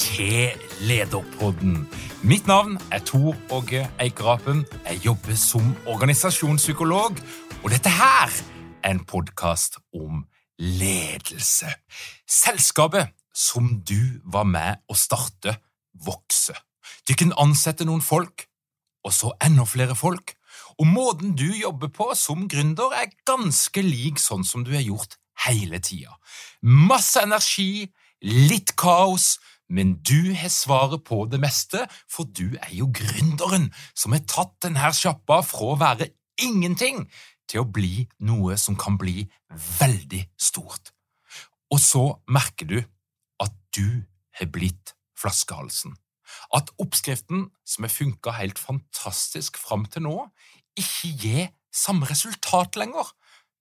til Lederpodden. Mitt navn er Tor Åge Eikerapen. Jeg jobber som organisasjonspsykolog, og dette her er en podkast om ledelse. Selskapet som du var med å starte, vokser. Du kan ansette noen folk, og så enda flere folk. Og måten du jobber på som gründer, er ganske lik sånn som du har gjort hele tida. Masse energi, litt kaos, men du har svaret på det meste, for du er jo gründeren som har tatt denne sjappa fra å være ingenting til å bli noe som kan bli veldig stort. Og så merker du at du har blitt flaskehalsen. At oppskriften, som har funka helt fantastisk fram til nå, ikke gir samme resultat lenger.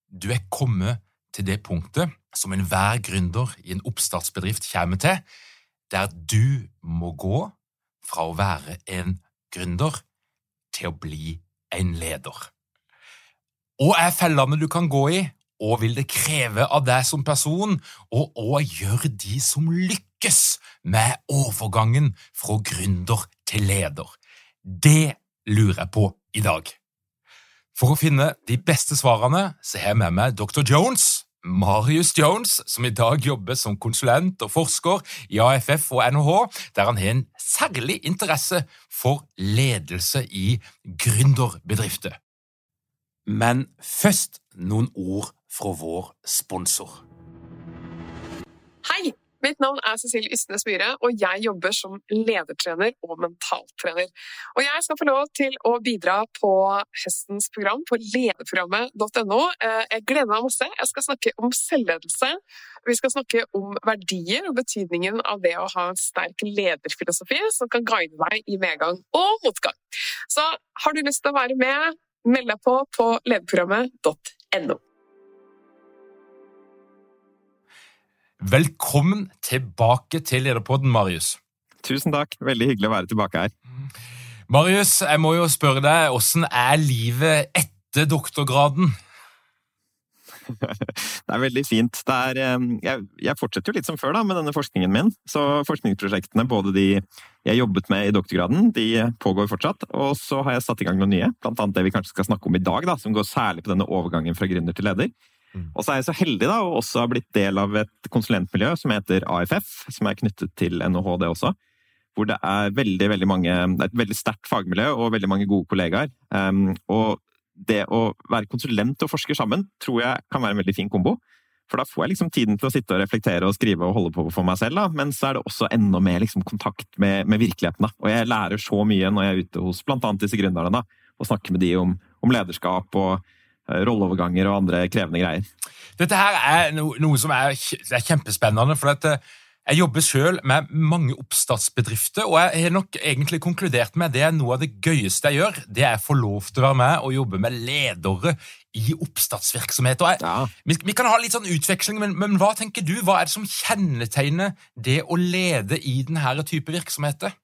Du er kommet til det punktet som enhver gründer i en oppstartsbedrift kommer til, der du må gå fra å være en gründer til å bli en leder. Og er fellene du kan gå i, og vil det kreve av deg som person, og hva gjør de som lykkes med overgangen fra gründer til leder? Det lurer jeg på i dag. For å finne de beste svarene så har jeg med meg Dr. Jones, Marius Jones, som i dag jobber som konsulent og forsker i AFF og NHH, der han har en særlig interesse for ledelse i gründerbedrifter. Men først noen ord fra vår sponsor. Hei! Mitt navn er Cecilie Ystnes Myhre, og jeg jobber som ledertrener og mentaltrener. Og jeg skal få lov til å bidra på høstens program på lederprogrammet.no. Jeg gleder meg masse. Jeg skal snakke om selvledelse. Vi skal snakke om verdier og betydningen av det å ha en sterk lederfilosofi som kan guide deg i medgang og motgang. Så har du lyst til å være med, meld deg på på lederprogrammet.no. Velkommen tilbake til Lederpodden, Marius. Tusen takk. Veldig hyggelig å være tilbake her. Marius, jeg må jo spørre deg, hvordan er livet etter doktorgraden? Det er veldig fint. Er, jeg, jeg, fortsetter jo litt som før da, med denne forskningen min. Så forskningsprosjektene, både de jeg jobbet med i doktorgraden, de pågår fortsatt. Og så har jeg satt i gang noen nye, blant annet det vi kanskje skal snakke om i dag, da, som går særlig på denne overgangen fra gründer til leder. Mm. Og så er jeg så heldig da, å også ha blitt del av et konsulentmiljø som heter AFF, som er knyttet til NHH, det også. Hvor det er veldig, veldig mange, det er et veldig sterkt fagmiljø og veldig mange gode kollegaer. Um, og det å være konsulent og forsker sammen tror jeg kan være en veldig fin kombo. For da får jeg liksom tiden til å sitte og reflektere og skrive og holde på for meg selv, da. men så er det også enda mer liksom kontakt med, med, virkeligheten. da. Og jeg lærer så mye når jeg er ute hos annet disse gründerne, da, og snakker med de om, om lederskap og rolleoverganger og andre krevende greier. Dette her er noe som er, er, kjempespennende. for at eh, jeg jobber selv med mange oppstartsbedrifter, og jeg har nok egentlig konkludert med at det er noe av det gøyeste jeg gjør. Det er å få lov til å være med og jobbe med ledere i oppstartsvirksomhet. Jeg, ja. vi, vi, kan ha litt sånn utveksling, men, men, hva tenker du? Hva er det som kjennetegner det å lede i denne type virksomheter?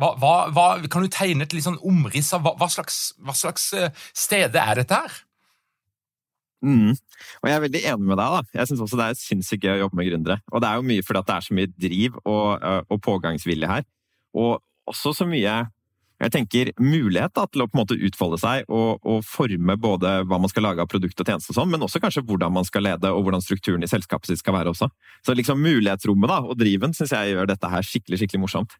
Hva, hva, hva, kan du tegne et litt sånn omriss av hva, slags, hva slags eh, stede er dette her? Mm. Og jeg er veldig enig med deg. da. Jeg syns også det er sinnssykt gøy å jobbe med gründere. Og det er jo mye fordi det er så mye driv og, eh, og pågangsvilje her. Og også så mye jeg tenker mulighet da, til å på en måte utfolde seg og, og, forme både hva man skal lage av produkt og tjeneste, og sånn, men også kanskje hvordan man skal lede og hvordan strukturen i selskapet sitt skal være også. Så liksom mulighetsrommet da, og driven syns jeg gjør dette her skikkelig skikkelig morsomt.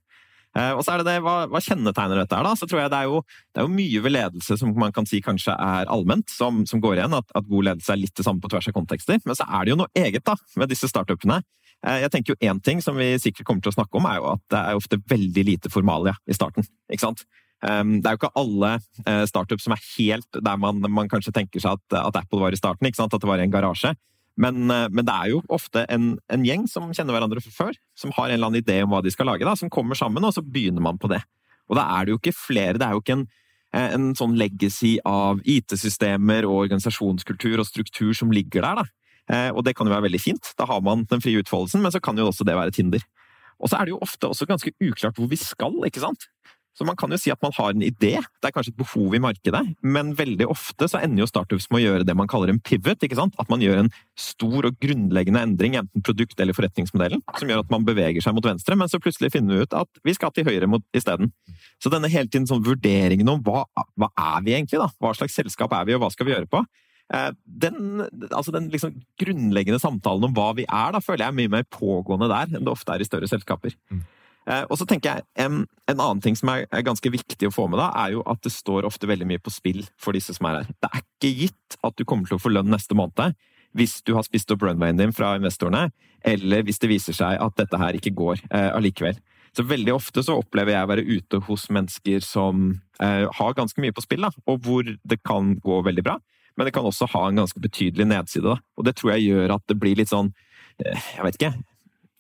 Eh, og så er det det, hva, hva, kjennetegner dette her, da? Så tror jeg det er, jo, det er jo mye ved ledelse som man kan si kanskje er allment, som, som går igjen. At, at, god ledelse er litt det samme på tvers av kontekster. Men så er det jo noe eget da, med disse startupene. Eh, jeg tenker jo Én ting som vi sikkert kommer til å snakke om, er jo at det er ofte veldig lite formalia i starten. ikke sant? Ehm, det er jo ikke alle eh, startups som er helt der man, man kanskje tenker seg at, at, Apple var i starten. ikke sant? At det var i en garasje. Men, eh, men, det er jo ofte en, en, gjeng som kjenner hverandre fra før, som har en eller annen idé om hva de skal lage, da, som kommer sammen, og så begynner man på det. Og da er det jo ikke flere, det er jo ikke en, eh, en sånn legacy av IT-systemer og organisasjonskultur og struktur som ligger der. da. Og det kan jo være veldig fint, da har man den frie utfoldelsen, men så kan jo også det være et hinder. Og så er det jo ofte også ganske uklart hvor vi skal, ikke sant? Så man kan jo si at man har en idé, det er kanskje et behov i markedet, men veldig ofte så ender jo startups med å gjøre det man kaller en pivot. ikke sant? At man gjør en stor og grunnleggende endring, enten produkt- eller forretningsmodellen, som gjør at man beveger seg mot venstre, men så plutselig finner vi ut at vi skal til høyre isteden. Så denne hele tiden sånn vurderingen om hva, hva er vi egentlig, da? Hva slags selskap er vi, og hva skal vi gjøre på? Eh, den, altså den liksom grunnleggende samtalen om hva vi er, da føler jeg er mye mer pågående der enn det ofte er i større selskaper. Mm. Eh, og så tenker jeg en, en, annen ting som er, er, ganske viktig å få med, da, er jo at det står ofte veldig mye på spill for disse som er her. Det er ikke gitt at du kommer til å få lønn neste måned hvis du har spist opp runwayen din fra investorene, eller hvis det viser seg at dette her ikke går eh, allikevel. Så veldig ofte så opplever jeg å være ute hos mennesker som eh, har ganske mye på spill, da, og hvor det kan gå veldig bra. Men det kan også ha en ganske betydelig nedside. Da. Og det tror jeg gjør at det blir litt sånn eh, Jeg vet ikke.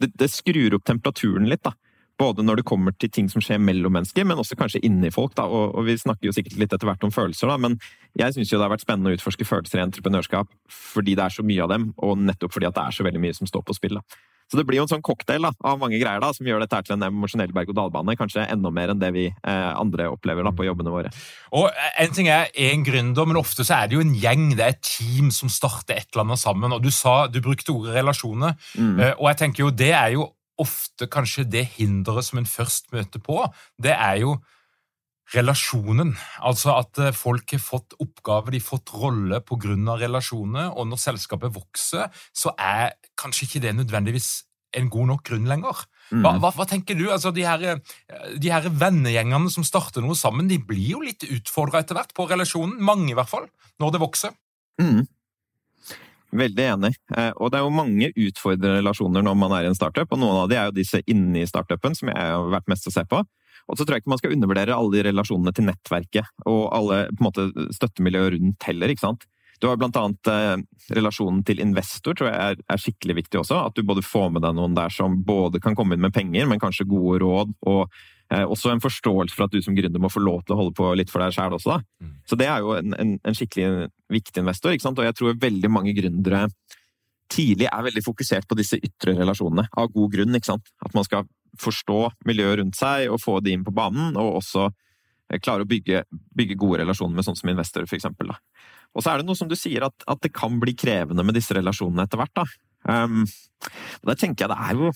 Det, det skrur opp temperaturen litt, da. Både når det kommer til ting som skjer mellom mennesker, men også kanskje inni folk. Da. Og, og vi snakker jo sikkert litt etter hvert om følelser, da, men jeg syns det har vært spennende å utforske følelser i entreprenørskap fordi det er så mye av dem, og nettopp fordi det er så veldig mye som står på spill. Da. Så det blir jo en sånn cocktail da, av mange greier da, som gjør dette til en emosjonell berg-og-dal-bane. Kanskje enda mer enn det vi eh, andre opplever da, på jobbene våre. Og En ting er én gründer, men ofte så er det jo en gjeng, det er et team som starter et eller annet sammen. og Du sa, du brukte ordet relasjoner, mm. eh, og jeg tenker jo det er jo ofte kanskje det hinderet som en først møter på, det er jo relasjonen. Altså at eh, folk har fått oppgaver, de har fått rolle pga. relasjoner, og når selskapet vokser, så er kanskje ikke det nødvendigvis en god nok grunn lenger. Mm. Hva, hva, hva tenker du? Altså, de her, de her vennegjengene som starter noe sammen, de blir jo litt utfordra etter hvert på relasjonen. Mange, i hvert fall, når det vokser. Mm. Veldig enig. Eh, og det er jo mange utfordrende relasjoner når man er i en startup, og noen av de er jo disse inni startupen, som jeg har vært mest å se på. Og så tror jeg ikke man skal undervurdere alle de relasjonene til nettverket og alle på en måte støttemiljøet rundt heller, ikke sant. Du har blant annet eh, relasjonen til investor, tror jeg er, er, skikkelig viktig også. At du både får med deg noen der som både kan komme inn med penger, men kanskje gode råd, og også en forståelse for at du som gründer må få lov til å holde på litt for deg sjæl også. Da. Mm. Så det er jo en, en, en, skikkelig viktig investor, ikke sant? og jeg tror veldig mange gründere tidlig er veldig fokusert på disse ytre relasjonene, av god grunn. ikke sant? At man skal forstå miljøet rundt seg og få det inn på banen, og også eh, klare å bygge, bygge gode relasjoner med sånn som investorer, for eksempel. Da. Og så er det noe som du sier, at, at, det kan bli krevende med disse relasjonene etter hvert. da. Um, og der tenker jeg det er jo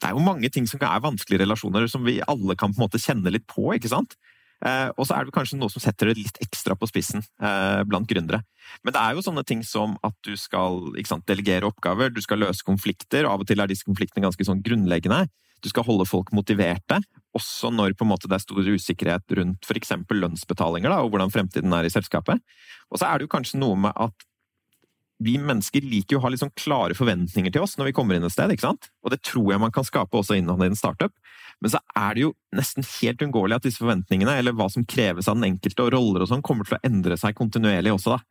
det er jo mange ting som er vanskelige relasjoner, som vi alle kan på en måte kjenne litt på. ikke sant? Eh, og så er det kanskje noe som setter det litt ekstra på spissen eh, blant gründere. Men det er jo sånne ting som at du skal sant, delegere oppgaver, du skal løse konflikter. Av og til er disse konfliktene ganske sånn grunnleggende. Du skal holde folk motiverte, også når måte det er stor usikkerhet rundt f.eks. lønnsbetalinger da, og hvordan fremtiden er i selskapet. Og så er det jo kanskje noe med at vi mennesker liker jo å ha litt sånn klare forventninger til oss når vi kommer inn et sted, ikke sant? Og det tror jeg man kan skape også innad i en startup. Men så er det jo nesten helt uunngåelig at disse forventningene, eller hva som kreves av den enkelte, og roller og sånn, kommer til å endre seg kontinuerlig også, da.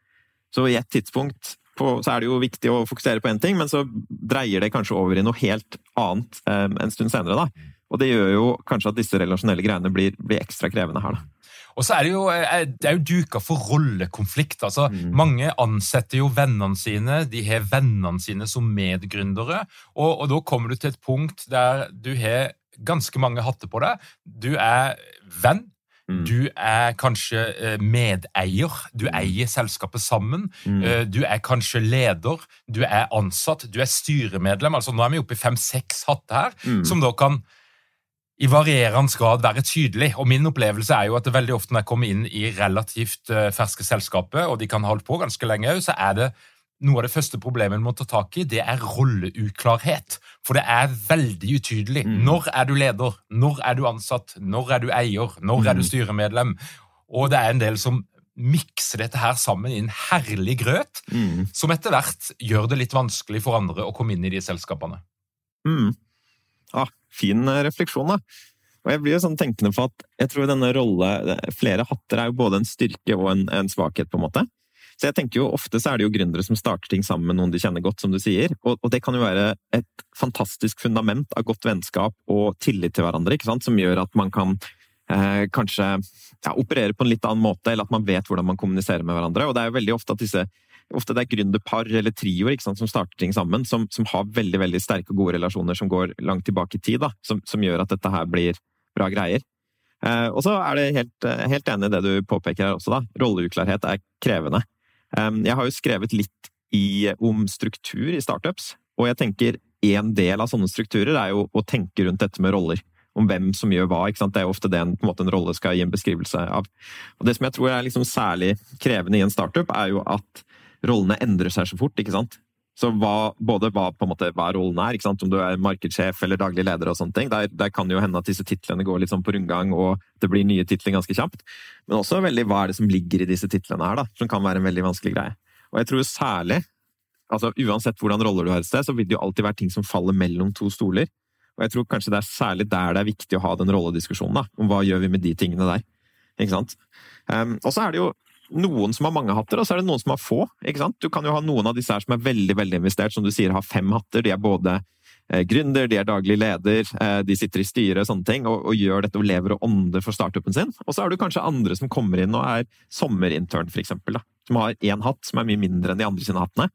Så i et tidspunkt på, så er det jo viktig å fokusere på én ting, men så dreier det kanskje over i noe helt annet eh, en stund senere, da. Og det gjør jo kanskje at disse relasjonelle greiene blir, blir ekstra krevende her, da. Og så er det jo, eh, det er jo duka for rollekonflikt. altså mm. Mange ansetter jo vennene sine, de har vennene sine som medgründere. Og, og da kommer du til et punkt der du har ganske mange hatter på deg. Du er venn, Mm. Du er kanskje eh, medeier. Du mm. eier selskapet sammen. Mm. Eh, du er kanskje leder. Du er ansatt. Du er styremedlem. Altså Nå er vi oppe i fem-seks hatter her, som da kan i varierende grad være tydelig. Og Min opplevelse er jo at det veldig ofte når jeg kommer inn i relativt uh, ferske selskaper, og de kan ha holdt på ganske lenge, så er det noe av det første problemet en må ta tak i, det er rolleuklarhet. For det er veldig utydelig. Mm. Når er du leder? Når er du ansatt? Når er du eier? Når er du mm. styremedlem? Og det er en del som mikser dette her sammen i en herlig grøt, mm. som etter hvert gjør det litt vanskelig for andre å komme inn i de selskapene. Mm. Ah, fin eh, refleksjon, da. Og jeg blir jo sånn tenkende på at jeg tror denne rolle Flere hatter er jo både en styrke og en, en svakhet, på en måte. Så jeg tenker jo ofte så er det jo gründere som starter ting sammen med noen de kjenner godt, som du sier. Og, og det kan jo være et fantastisk fundament av godt vennskap og tillit til hverandre, ikke sant? som gjør at man kan eh, kanskje ja, operere på en litt annen måte, eller at man vet hvordan man kommuniserer med hverandre. Og det er jo veldig ofte at disse ofte det er gründerpar eller trioer som starter ting sammen, som, som, har veldig veldig sterke og gode relasjoner som går langt tilbake i tid, da, som, som gjør at dette her blir bra greier. Eh, og så er det helt, helt enig i det du påpeker her også, da. Rolleuklarhet er krevende. Jeg har jo skrevet litt i, om struktur i startups, og jeg tenker en del av sånne strukturer er jo å tenke rundt dette med roller. Om hvem som gjør hva. ikke sant? Det er jo ofte det en, en, en rolle skal gi en beskrivelse av. Og Det som jeg tror er liksom særlig krevende i en startup, er jo at rollene endrer seg så fort. ikke sant? Så hva, både hva, måte, hva rollen er, om du er markedssjef eller daglig leder, og sånne ting, der, der kan det jo hende at disse titlene går litt sånn på rundgang, og det blir nye titler ganske kjapt. Men også veldig hva er det som ligger i disse titlene her, da, som kan være en veldig vanskelig greie. Og jeg tror særlig, altså uansett hvordan roller du har et sted, så vil det jo alltid være ting som faller mellom to stoler. Og jeg tror kanskje det er særlig der det er viktig å ha den rollediskusjonen, da, om hva gjør vi med de tingene der. Ikke sant? Um, og så er det jo noen som har mange hatter, og så er det noen som har få. ikke sant? Du kan jo ha noen av disse her som er veldig veldig investert, som du sier har fem hatter. De er både eh, gründer, de er daglig leder, eh, de sitter i styret og sånne ting, og, og, gjør dette og lever og ånder for startupen sin. Og så har du kanskje andre som kommer inn og er sommerintern, for eksempel, da, som har én hatt som er mye mindre enn de andre sine hattene.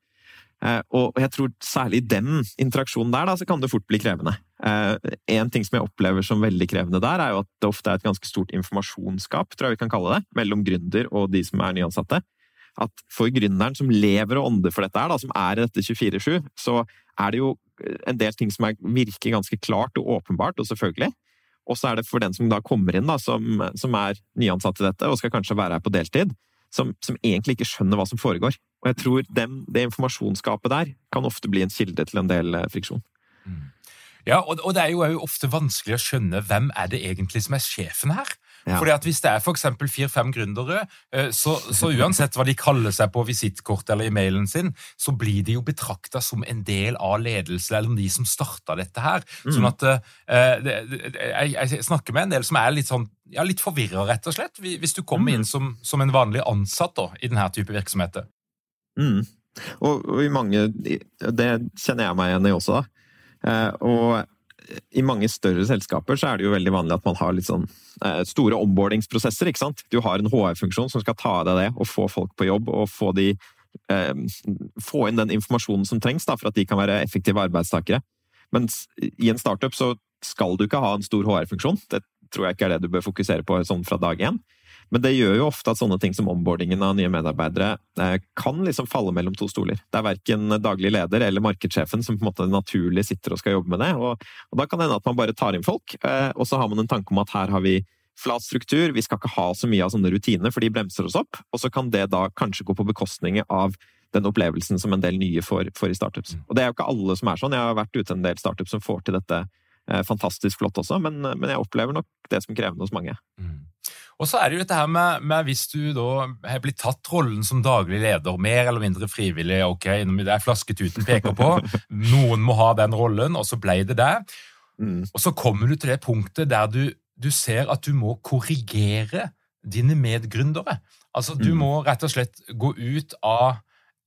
Eh, og jeg tror særlig i den interaksjonen der, da, så kan det fort bli krevende. Eh, en ting som jeg opplever som veldig krevende der, er jo at det ofte er et ganske stort informasjonsgap, tror jeg vi kan kalle det, mellom gründer og de som er nyansatte. At for gründeren som lever og ånder for dette her, da, som er i dette 24-7, så er det jo en del ting som er, virker ganske klart og åpenbart, og selvfølgelig. Og så er det for den som da kommer inn, da, som, som er nyansatt i dette og skal kanskje være her på deltid, som, som, egentlig ikke skjønner hva som foregår. Og jeg tror dem, det informasjonsskapet der kan ofte bli en kilde til en del eh, friksjon. Mm. Ja, og, og, det er jo ofte vanskelig å skjønne hvem er det egentlig som er sjefen her. Ja. Fordi at Hvis det er f.eks. fire-fem gründere, eh, så, så, uansett hva de kaller seg på visittkortet eller i mailen sin, så blir de jo betrakta som en del av ledelsen eller de som starta dette her. Mm. Sånn at uh, det, jeg, jeg, snakker med en del som er litt sånn ja, litt forvirra, rett og slett. Hvis du kommer mm. inn som, som, en vanlig ansatt da, i denne type virksomheter. Mm. Og, og, i mange Det kjenner jeg meg igjen i også. Uh, og i mange større selskaper så er det jo veldig vanlig at man har litt sånn eh, store omboardingsprosesser. ikke sant? Du har en HR-funksjon som skal ta av deg det og få folk på jobb og få, de, eh, få inn den informasjonen som trengs da, for at de kan være effektive arbeidstakere. Mens i en startup så skal du ikke ha en stor HR-funksjon. Det tror jeg ikke er det du bør fokusere på sånn fra dag én. Men det gjør jo ofte at sånne ting som onboardingen av nye medarbeidere eh, kan liksom falle mellom to stoler. Det er verken daglig leder eller markedssjefen som på en måte naturlig sitter og skal jobbe med det. Og, og da kan det hende at man bare tar inn folk, eh, og så har man en tanke om at her har vi flat struktur, vi skal ikke ha så mye av sånne rutiner, for de bremser oss opp. Og så kan det da kanskje gå på bekostning av den opplevelsen som en del nye får, får i startups. Mm. Og det er jo ikke alle som er sånn. Jeg har vært ute en del startups som får til dette eh, fantastisk flott også, men, men, jeg opplever nok det som krevende hos mange. Mm. Og så er det jo dette her med, med, hvis du da har blitt tatt rollen som daglig leder, mer eller mindre frivillig, ok, det er flasketuten peker på, noen må ha den rollen, og så ble det det. Mm. Og så kommer du til det punktet der du, du ser at du må korrigere dine medgründere. Altså, du mm. må rett og slett gå ut av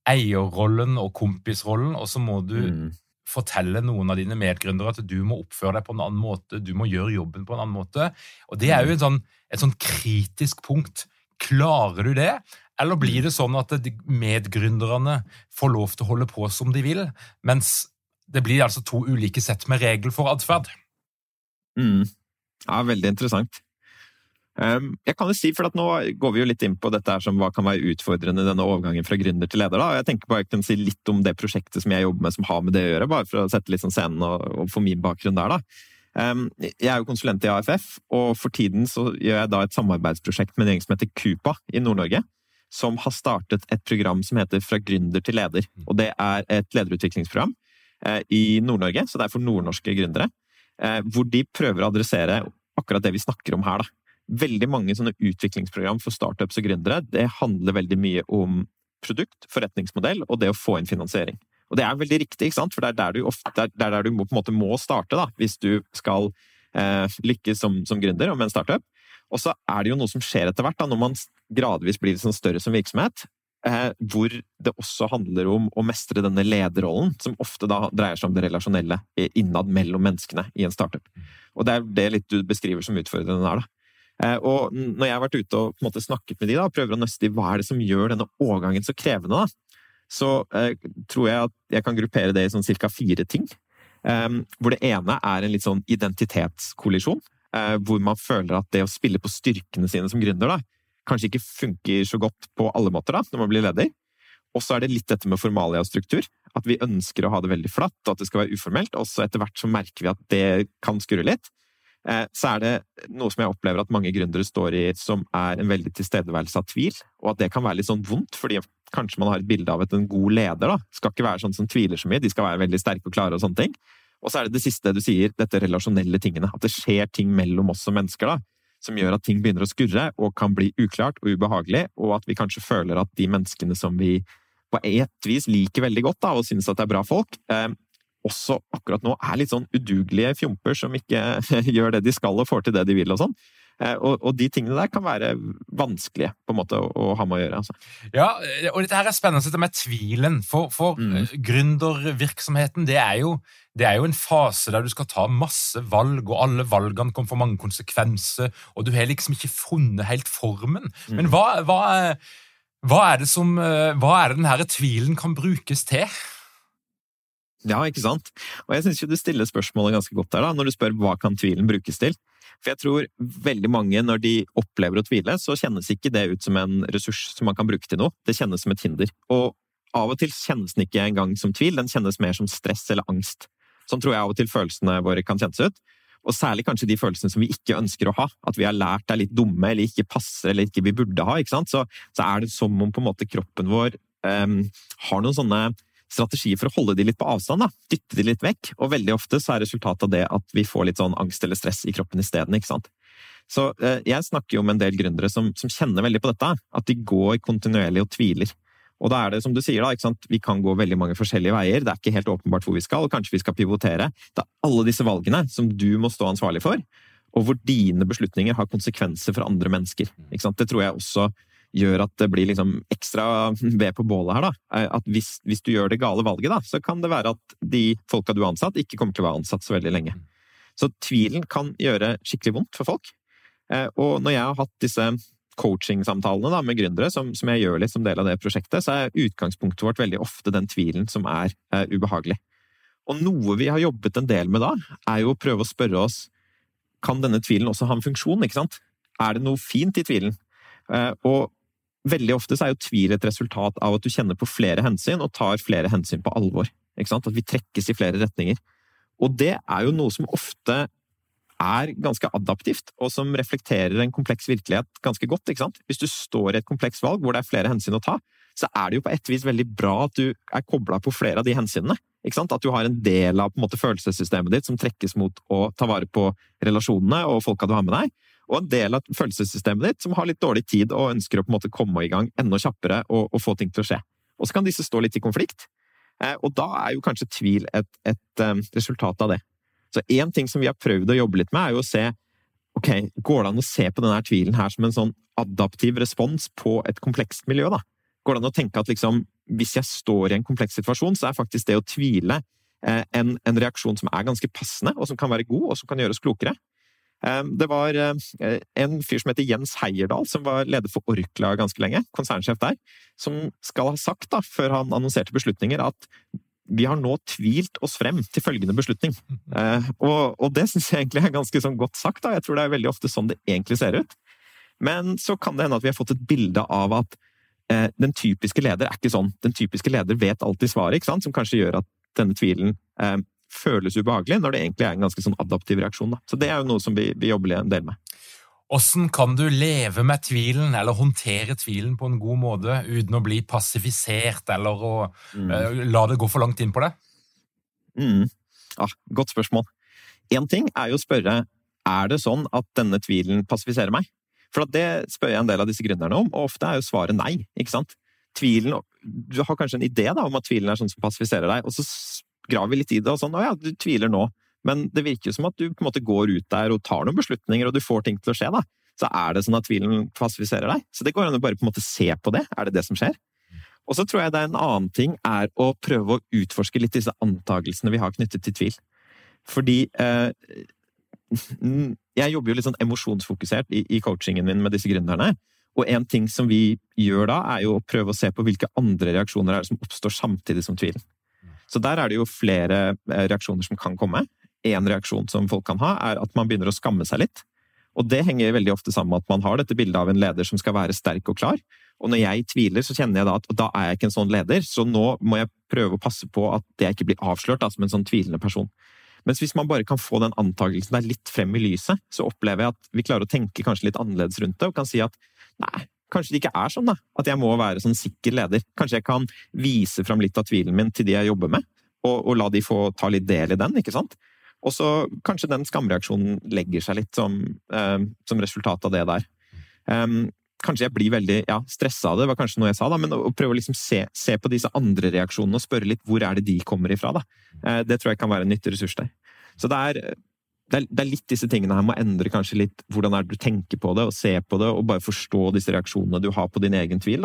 eierrollen og kompisrollen, og så må du mm fortelle noen av dine medgründere at du må oppføre deg på en annen måte, du må gjøre jobben på en annen måte. Og Det er jo sånn, et sånn kritisk punkt. Klarer du det, eller blir det sånn at medgründerne får lov til å holde på som de vil, mens det blir altså to ulike sett med regel for atferd? Mm. Ja, veldig interessant. Um, jeg kan jo si, for Nå går vi jo litt inn på dette her som hva kan være utfordrende denne overgangen fra gründer til leder. da, Jeg tenker bare jeg kan si litt om det prosjektet som jeg jobber med som har med det å gjøre, bare for å sette litt sånn scenen og, og få min bakgrunn der. da. Um, jeg er jo konsulent i AFF, og for tiden så gjør jeg da et samarbeidsprosjekt med en gjeng som heter Kupa i Nord-Norge. Som har startet et program som heter Fra gründer til leder. Og det er et lederutviklingsprogram eh, i Nord-Norge, så det er for nordnorske gründere. Eh, hvor de prøver å adressere akkurat det vi snakker om her. da veldig mange sånne utviklingsprogram for startups og gründere det handler veldig mye om produkt, forretningsmodell og det å få inn finansiering. Og det er veldig riktig, ikke sant? for det er der du, ofte, der, der du på en måte må starte da, hvis du skal eh, lykkes som, som gründer og med en startup. Og så er det jo noe som skjer etter hvert, da, når man gradvis blir sånn større som virksomhet. Eh, hvor det også handler om å mestre denne lederrollen, som ofte da dreier seg om det relasjonelle innad mellom menneskene i en startup. Og det er det litt du beskriver som utfordrende her. da. Eh, og når jeg har vært ute og på en måte snakket med de da, og prøver å nøste i hva er det som gjør denne overgangen så krevende, da, så eh, tror jeg at jeg kan gruppere det i sånn cirka fire ting. Um, hvor det ene er en litt sånn identitetskollisjon. Uh, hvor man føler at det å spille på styrkene sine som gründer da, kanskje ikke funker så godt på alle måter da, når man blir leder. Og så er det litt dette med formalia og struktur. At vi ønsker å ha det veldig flatt, og at det skal være uformelt. Og så etter hvert så merker vi at det kan skurre litt. Eh, så er det noe som jeg opplever at mange gründere står i, som er en veldig tilstedeværelse av tvil. Og at det kan være litt sånn vondt, fordi kanskje man har et bilde av at en god leder da, skal ikke være sånn som tviler så mye, de skal være veldig sterke og klare og sånne ting. Og så er det det siste du sier, dette relasjonelle tingene. At det skjer ting mellom oss som mennesker da, som gjør at ting begynner å skurre og kan bli uklart og ubehagelig, og at vi kanskje føler at de menneskene som vi på et vis liker veldig godt da, og synes at det er bra folk, eh, også akkurat nå er litt sånn udugelige fjomper som ikke gjør det de skal og får til det de vil og sånn. Eh, og, og, de tingene der kan være vanskelige på en måte å, å ha med å gjøre. Altså. Ja, og dette her er spennende, dette med tvilen. For, for mm. Eh, gründervirksomheten, det er, jo, det er jo en fase der du skal ta masse valg, og alle valgene kommer for mange konsekvenser, og du har liksom ikke funnet helt formen. Mm. Men hva, hva, hva, er det som, eh, hva er det denne tvilen kan brukes til? Ja, ikke sant? Og jeg syns du stiller spørsmålet ganske godt der, da, når du spør hva kan tvilen brukes til. For jeg tror veldig mange, når de opplever å tvile, så kjennes ikke det ut som en ressurs som man kan bruke til noe. Det kjennes som et hinder. Og av og til kjennes den ikke engang som tvil, den kjennes mer som stress eller angst. Sånn tror jeg av og til følelsene våre kan kjennes ut. Og særlig kanskje de følelsene som vi ikke ønsker å ha. At vi har lært er litt dumme, eller ikke passer, eller ikke vi burde ha. ikke sant? Så, så er det som om på en måte kroppen vår um, har noen sånne strategier for å holde de litt på avstand. da, Dytte de litt vekk. Og veldig ofte så er resultatet av det at vi får litt sånn angst eller stress i kroppen isteden. ikke sant? Så eh, jeg snakker jo med en del gründere som, som, kjenner veldig på dette. At de går kontinuerlig og tviler. Og da er det som du sier, da, ikke sant? vi kan gå veldig mange forskjellige veier. Det er ikke helt åpenbart hvor vi skal, og kanskje vi skal pivotere. Det er alle disse valgene som du må stå ansvarlig for, og hvor dine beslutninger har konsekvenser for andre mennesker. Det tror jeg også gjør at det blir liksom ekstra ved på bålet her. da. At hvis, hvis, du gjør det gale valget, da, så kan det være at de folka du har ansatt, ikke kommer til å være ansatt så veldig lenge. Så tvilen kan gjøre skikkelig vondt for folk. Eh, og når jeg har hatt disse coaching-samtalene med gründere, som, som, jeg gjør litt som del av det prosjektet, så er utgangspunktet vårt veldig ofte den tvilen som er uh, ubehagelig. Og noe vi har jobbet en del med da, er jo å prøve å spørre oss kan denne tvilen også ha en funksjon, ikke sant? Er det noe fint i tvilen? Uh, og Veldig ofte så er jo tvil et resultat av at du kjenner på flere hensyn og tar flere hensyn på alvor. At vi trekkes i flere retninger. Og det er jo noe som ofte er ganske adaptivt, og som reflekterer en kompleks virkelighet ganske godt. Hvis du står i et komplekst valg hvor det er flere hensyn å ta, så er det jo på et vis veldig bra at du er kobla på flere av de hensynene. At du har en del av en måte, følelsessystemet ditt som trekkes mot å ta vare på relasjonene og folka du har med deg, og en del av følelsessystemet ditt som har litt dårlig tid og ønsker å på en måte komme i gang enda kjappere og, og få ting til å skje. Og så kan disse stå litt i konflikt, eh, og da er jo kanskje tvil et, et um, resultat av det. Så én ting som vi har prøvd å jobbe litt med, er jo å se ok, går det an å se på denne tvilen her som en sånn adaptiv respons på et komplekst miljø, da? Går det an å tenke at liksom, hvis jeg står i en kompleks situasjon, så er faktisk det å tvile eh, en, en reaksjon som er ganske passende, og som kan være god, og som kan gjøre oss klokere. Det var eh, en fyr som heter Jens Heierdal, som var leder for Orkla ganske lenge, konsernsjef der, som skal ha sagt, da, før han annonserte beslutninger, at vi har nå tvilt oss frem til følgende beslutning. Eh, og, og det syns jeg egentlig er ganske sånn godt sagt. Da. Jeg tror det er veldig ofte sånn det egentlig ser ut. Men så kan det hende at vi har fått et bilde av at eh, den typiske leder er ikke sånn. Den typiske leder vet alltid svaret, ikke sant? som kanskje gjør at denne tvilen eh, føles ubehagelig, når det egentlig er en ganske sånn adaptiv reaksjon. Da. Så det er jo noe som vi, vi jobber en del med. Hvordan kan du leve med tvilen, eller håndtere tvilen på en god måte, uten å bli passifisert eller å mm. uh, la det gå for langt inn på det? Mm. Ah, godt spørsmål. Én ting er jo å spørre er det sånn at denne tvilen passifiserer meg. For det spør jeg en del av disse gründerne om, og ofte er jo svaret nei. ikke sant? Tvilen, Du har kanskje en idé da, om at tvilen er sånn som passifiserer deg, og så graver litt i det, og sånn 'Å ja, du tviler nå'. Men det virker jo som at du på en måte går ut der og tar noen beslutninger, og du får ting til å skje. da. Så er det sånn at tvilen passifiserer deg. Så det går an å bare på en måte se på det. Er det det som skjer? Og så tror jeg det er en annen ting er å prøve å utforske litt disse antakelsene vi har knyttet til tvil. Fordi eh, jeg jobber jo litt sånn emosjonsfokusert i, i coachingen min med disse gründerne. Og en ting som vi gjør da, er jo å prøve å se på hvilke andre reaksjoner er det som oppstår samtidig som tvilen. Så der er det jo flere eh, reaksjoner som kan komme. En reaksjon som folk kan ha, er at man begynner å skamme seg litt. Og det henger veldig ofte sammen med at man har dette bildet av en leder som skal være sterk og klar. Og når jeg tviler, så kjenner jeg da at da er jeg ikke en sånn leder, så nå må jeg prøve å passe på at jeg ikke blir avslørt da, som en sånn tvilende person. Mens hvis man bare kan få den antakelsen der litt frem i lyset, så opplever jeg at vi klarer å tenke kanskje litt annerledes rundt det, og kan si at nei, Kanskje det ikke er sånn, da. At jeg må være sånn sikker leder. Kanskje jeg kan vise fram litt av tvilen min til de jeg jobber med, og, og la de få ta litt del i den, ikke sant? Og så kanskje den skamreaksjonen legger seg litt som, eh, som resultat av det der. Um, kanskje jeg blir veldig ja, stressa av det, var kanskje noe jeg sa, da, men å prøve å liksom se, se, på disse andre reaksjonene og spørre litt hvor er det de kommer ifra. Da. Eh, det tror jeg kan være en nyttig ressurs der. Så det er det er, det er, litt disse tingene her med å endre kanskje litt hvordan er det du tenker på det, og ser på det, og bare forstå disse reaksjonene du har på din egen tvil.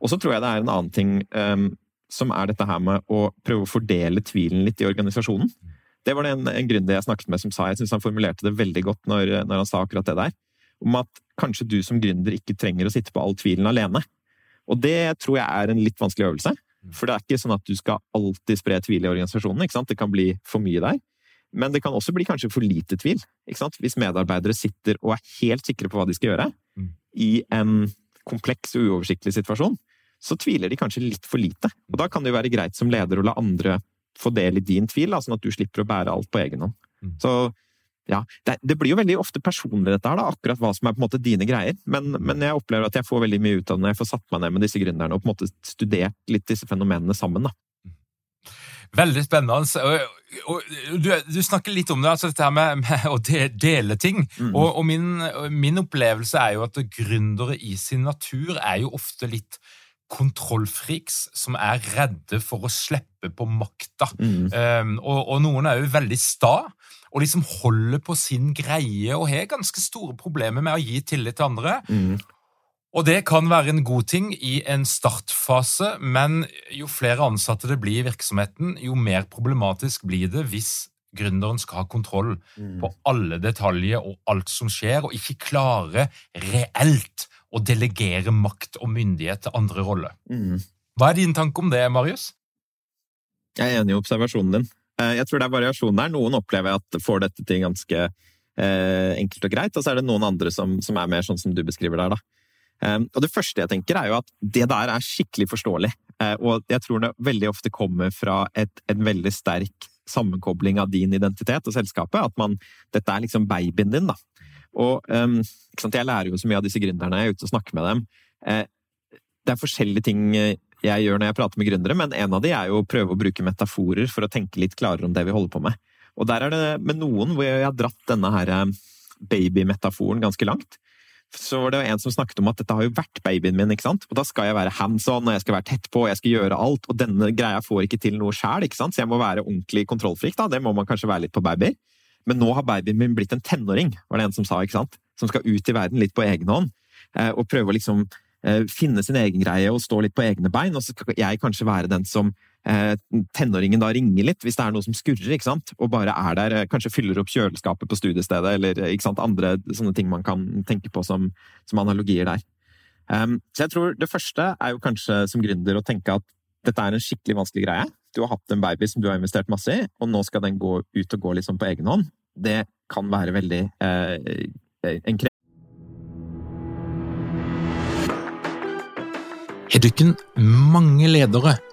Og så tror jeg det er en annen ting um, som er dette her med å prøve å fordele tvilen litt i organisasjonen. Det var det en, en gründer jeg snakket med som sa, jeg syns han formulerte det veldig godt når, når, han sa akkurat det der, om at kanskje du som gründer ikke trenger å sitte på all tvilen alene. Og det tror jeg er en litt vanskelig øvelse. For det er ikke sånn at du skal alltid spre tvil i organisasjonen. ikke sant? Det kan bli for mye der. Men det kan også bli kanskje for lite tvil. Hvis medarbeidere sitter og er helt sikre på hva de skal gjøre, mm. i en kompleks og uoversiktlig situasjon, så tviler de kanskje litt for lite. Og da kan det jo være greit som leder å la andre få del i din tvil, sånn at du slipper å bære alt på egen hånd. Mm. Så ja, det, det, blir jo veldig ofte personlig, dette her, da, akkurat hva som er på en måte dine greier. Men, men, jeg opplever at jeg får veldig mye ut av det når jeg får satt meg ned med disse gründerne og på en måte studert litt disse fenomenene sammen. da. Veldig spennende. Og, du, du, snakker litt om det, altså dette her med, med å dele ting. Mm. Og, og min, min, opplevelse er jo at gründere i sin natur er jo ofte litt kontrollfriks som er redde for å slippe på makta. Mm. Um, og, og, noen er jo veldig sta og liksom holder på sin greie og har ganske store problemer med å gi tillit til andre. Mm. Og det kan være en god ting i en startfase, men jo flere ansatte det blir i virksomheten, jo mer problematisk blir det hvis gründeren skal ha kontroll mm. på alle detaljer og alt som skjer, og ikke klare reelt å delegere makt og myndighet til andre roller. Mm. Hva er din tanke om det, Marius? Jeg er enig i observasjonen din. Eh, jeg tror det er variasjon der. Noen opplever at får dette til ganske eh, enkelt og greit, og så er det noen andre som, som er mer sånn som du beskriver der. da. Ehm, og det første jeg tenker, er jo at det der er skikkelig forståelig. Eh, og jeg tror det veldig ofte kommer fra et, en veldig sterk sammenkobling av din identitet og selskapet. At man Dette er liksom babyen din, da. Og um, jeg lærer jo så mye av disse gründerne, jeg er ute og snakker med dem. Eh, det er forskjellige ting jeg gjør når jeg prater med gründere, men en av de er jo å prøve å bruke metaforer for å tenke litt klarere om det vi holder på med. Og der er det med noen hvor jeg har dratt denne her eh, babymetaforen ganske langt så var det en som snakket om at dette har jo vært babyen min, ikke sant? og da skal jeg være hands on, og jeg skal være tett på, og jeg skal gjøre alt, og denne greia får ikke til noe sjæl, så jeg må være ordentlig kontrollfrik, da, det må man kanskje være litt på babyer. Men nå har babyen min blitt en tenåring, var det en som sa, ikke sant, som skal ut i verden litt på egen hånd, eh, og prøve å liksom eh, finne sin egen greie og stå litt på egne bein, og så skal jeg kanskje være den som Eh, tenåringen da ringer litt hvis det er noe som skurrer, ikke sant? og bare er der, eh, kanskje fyller opp kjøleskapet på studiestedet, eller eh, ikke sant? andre sånne ting man kan tenke på som, som analogier der. Um, så jeg tror det første er jo kanskje som gründer å tenke at dette er en skikkelig vanskelig greie. Du har hatt en baby som du har investert masse i, og nå skal den gå ut og gå liksom på egen hånd. Det kan være veldig eh, en krevende Er du ikke mange ledere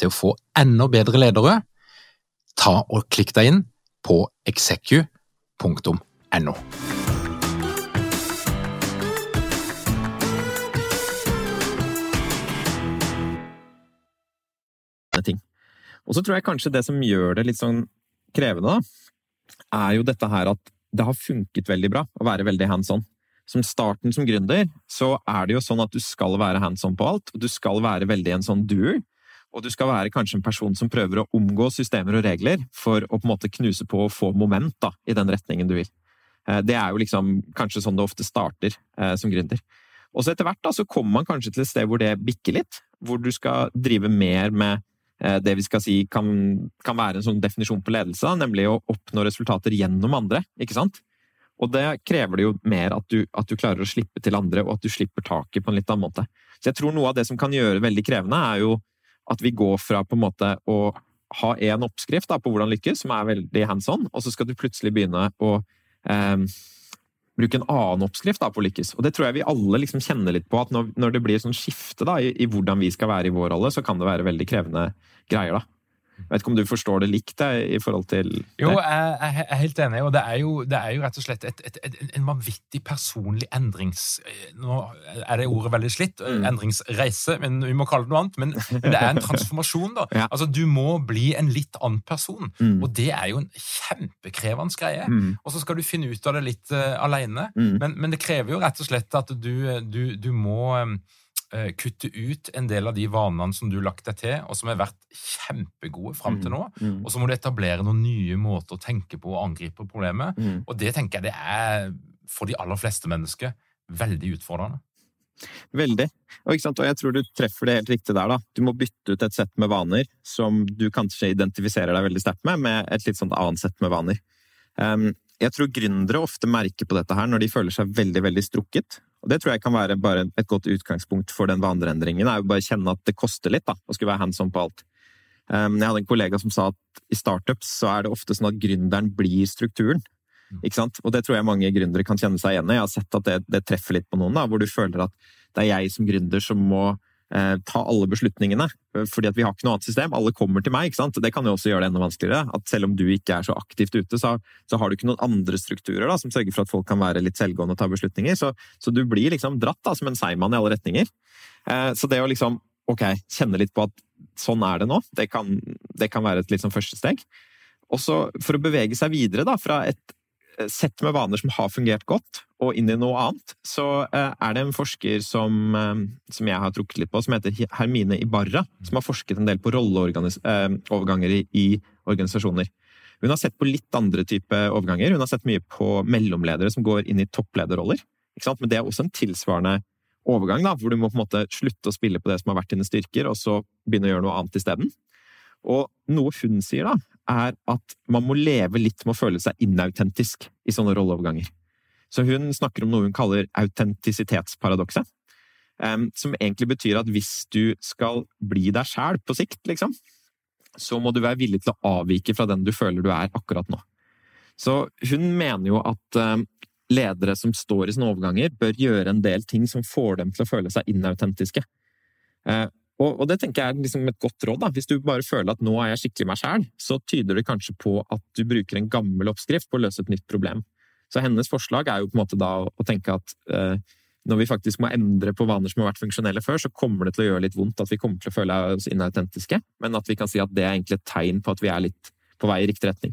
til å få enda bedre ledere, ta og klikk deg inn på execu.no. Og så tror jeg kanskje det som gjør det litt sånn krevende, da, er jo dette her at det har funket veldig bra å være veldig hands on. Som starten som gründer, så er det jo sånn at du skal være hands on på alt, og du skal være veldig en sånn doer. Og du skal være kanskje en person som prøver å omgå systemer og regler for å på en måte knuse på og få moment da, i den retningen du vil. Eh, det er jo liksom kanskje sånn det ofte starter eh, som gründer. Og så etter hvert da, så kommer man kanskje til et sted hvor det bikker litt, hvor du skal drive mer med Eh, det vi skal si kan, kan være en sånn definisjon på ledelse, nemlig å oppnå resultater gjennom andre. ikke sant? Og det krever det jo mer at du, at du, klarer å slippe til andre, og at du slipper taket på en litt annen måte. Så jeg tror noe av det som kan gjøre det veldig krevende, er jo at vi går fra på en måte å ha én oppskrift da, på hvordan lykkes, som er veldig hands on, og så skal du plutselig begynne å eh, bruke en annen oppskrift da, på å lykkes. Og det tror jeg vi alle liksom kjenner litt på, at når, når det blir sånn skifte da, i, i, hvordan vi skal være i vår rolle, så kan det være veldig krevende greier. da. Jeg vet ikke om du forstår det likt i forhold til det? Jo, jeg, er helt enig. og Det er jo, det er jo rett og slett et, et, et, en vanvittig personlig endrings... Nå er det ordet veldig slitt. Mm. Endringsreise, men vi må kalle det noe annet. Men, men det er en transformasjon, da. Ja. Altså, Du må bli en litt annen person. Mm. Og det er jo en kjempekrevende greie. Mm. Og så skal du finne ut av det litt uh, alene. Mm. Men, men, det krever jo rett og slett at du, du, du må um, Eh, kutte ut en del av de vanene som du har lagt deg til, og som har vært kjempegode fram til mm, nå. Mm. Og så må du etablere noen nye måter å tenke på og angripe problemet. Mm. Og det tenker jeg det er, for de aller fleste mennesker, veldig utfordrende. Veldig. Og, og, jeg tror du treffer det helt riktig der. da. Du må bytte ut et sett med vaner som du kanskje identifiserer deg veldig sterkt med, med et litt sånt annet sett med vaner. Um, jeg tror gründere ofte merker på dette her når de føler seg veldig veldig strukket. Og Det tror jeg kan være bare et godt utgangspunkt for den vaneendringen. er jo bare kjenne at det koster litt da, å skulle være hands on på alt. Um, jeg hadde en kollega som sa at i startups så er det ofte sånn at gründeren blir strukturen. Mm. Ikke sant? Og det tror jeg mange gründere kan kjenne seg igjen i. Jeg har sett at det, det treffer litt på noen, da, hvor du føler at det er jeg som gründer som må ta alle beslutningene. Fordi at vi har ikke noe annet system. Alle kommer til meg. ikke sant? Det kan jo også gjøre det enda vanskeligere. At selv om du ikke er så aktivt ute, så, så har du ikke noen andre strukturer da, som sørger for at folk kan være litt selvgående og ta beslutninger. Så, så du blir liksom dratt da, som en seigmann i alle retninger. Eh, så det å liksom ok, kjenne litt på at sånn er det nå, det kan, det kan være et sånn første steg. Og så for å bevege seg videre da, fra et Eh, sett med vaner som har fungert godt, og inn i noe annet, så eh, er det en forsker som, eh, som jeg har trukket litt på, som heter Hermine Ibarra, som har forsket en del på rolleoverganger i organisasjoner. Hun har sett på litt andre type overganger. Hun har sett mye på mellomledere som går inn i topplederroller. Men det er også en tilsvarende overgang, da, hvor du må på en måte slutte å spille på det som har vært dine styrker, og så begynne å gjøre noe annet isteden. Og noe hun sier, da, er at man må leve litt med å føle seg inautentisk i sånne rolleoverganger. Så hun snakker om noe hun kaller autentisitetsparadokset. Som egentlig betyr at hvis du skal bli deg sjæl på sikt, liksom, så må du være villig til å avvike fra den du føler du er akkurat nå. Så hun mener jo at ledere som står i sånne overganger, bør gjøre en del ting som får dem til å føle seg inautentiske. Og, og, det tenker jeg er liksom et godt råd. da. Hvis du bare føler at nå er jeg skikkelig meg sjæl, så tyder det kanskje på at du bruker en gammel oppskrift på å løse et nytt problem. Så hennes forslag er jo på en måte da å tenke at eh, når vi faktisk må endre på vaner som har vært funksjonelle før, så kommer det til å gjøre litt vondt at vi kommer til å føle oss inautentiske, men at vi kan si at det er egentlig et tegn på at vi er litt på vei i riktig retning.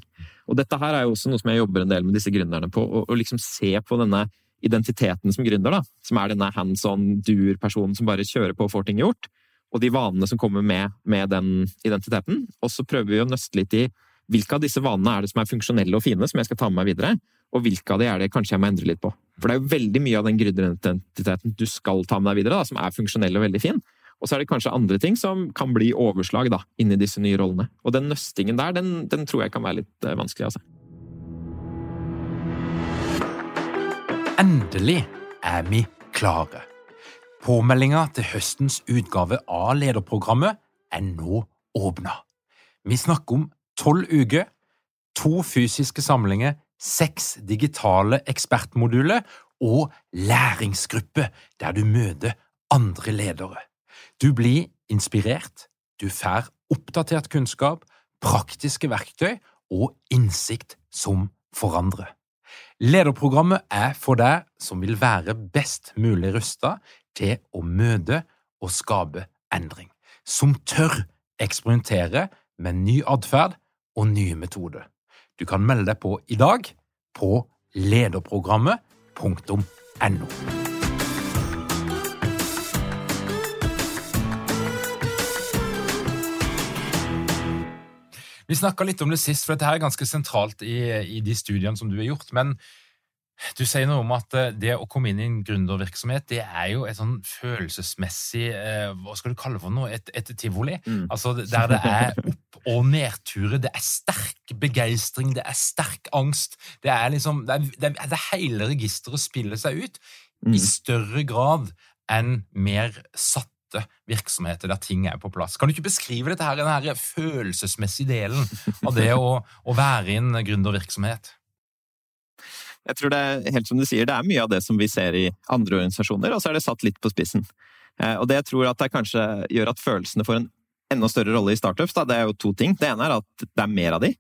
Og dette her er jo også noe som jeg jobber en del med disse gründerne på, å liksom se på denne identiteten som gründer, da, som er denne hands on doer-personen som bare kjører på og får ting gjort, og de vanene som kommer med, med den identiteten. Og så prøver vi å nøste litt i hvilke av disse vanene er det som er funksjonelle og fine, som jeg skal ta med meg videre, og hvilke av de er det kanskje jeg må endre litt på. For det er jo veldig mye av den gründeridentiteten du skal ta med deg videre, da, som er funksjonell og veldig fin. Og så er det kanskje andre ting som kan bli overslag da, inni disse nye rollene. Og den nøstingen der, den, den tror jeg kan være litt eh, vanskelig, altså. Endelig er vi klare. Påmeldinga til høstens utgave av lederprogrammet er nå åpna. Vi snakker om tolv uker, to fysiske samlinger, seks digitale ekspertmoduler og læringsgruppe der du møter andre ledere. Du blir inspirert, du får oppdatert kunnskap, praktiske verktøy og innsikt som forandrer. Lederprogrammet er for deg som vil være best mulig rusta til å møte og skape endring, som tør eksperimentere med ny atferd og nye metoder. Du kan melde deg på i dag på lederprogrammet.no. Vi snakka litt om det sist, for dette er ganske sentralt i, i de studiene som du har gjort. Men du sier noe om at eh, det å komme inn i en gründervirksomhet, det er jo et sånn følelsesmessig eh, Hva skal du kalle det for noe? Et, et tivoli? Mm. Altså der det er opp- og nedturer. Det er sterk begeistring, det er sterk angst. Det er liksom Det, er, det, er, hele registeret spiller seg ut mm. i større grad enn mer satte virksomheter der ting er på plass. Kan du ikke beskrive dette her, den her følelsesmessige delen av det å, å være i en gründervirksomhet? Jeg tror det er helt som du sier, det er mye av det som vi ser i andre organisasjoner, og så er det satt litt på spissen. Eh, og det jeg tror at det kanskje gjør at følelsene får en enda større rolle i startups, da, det er jo to ting. Det ene er at det er mer av de.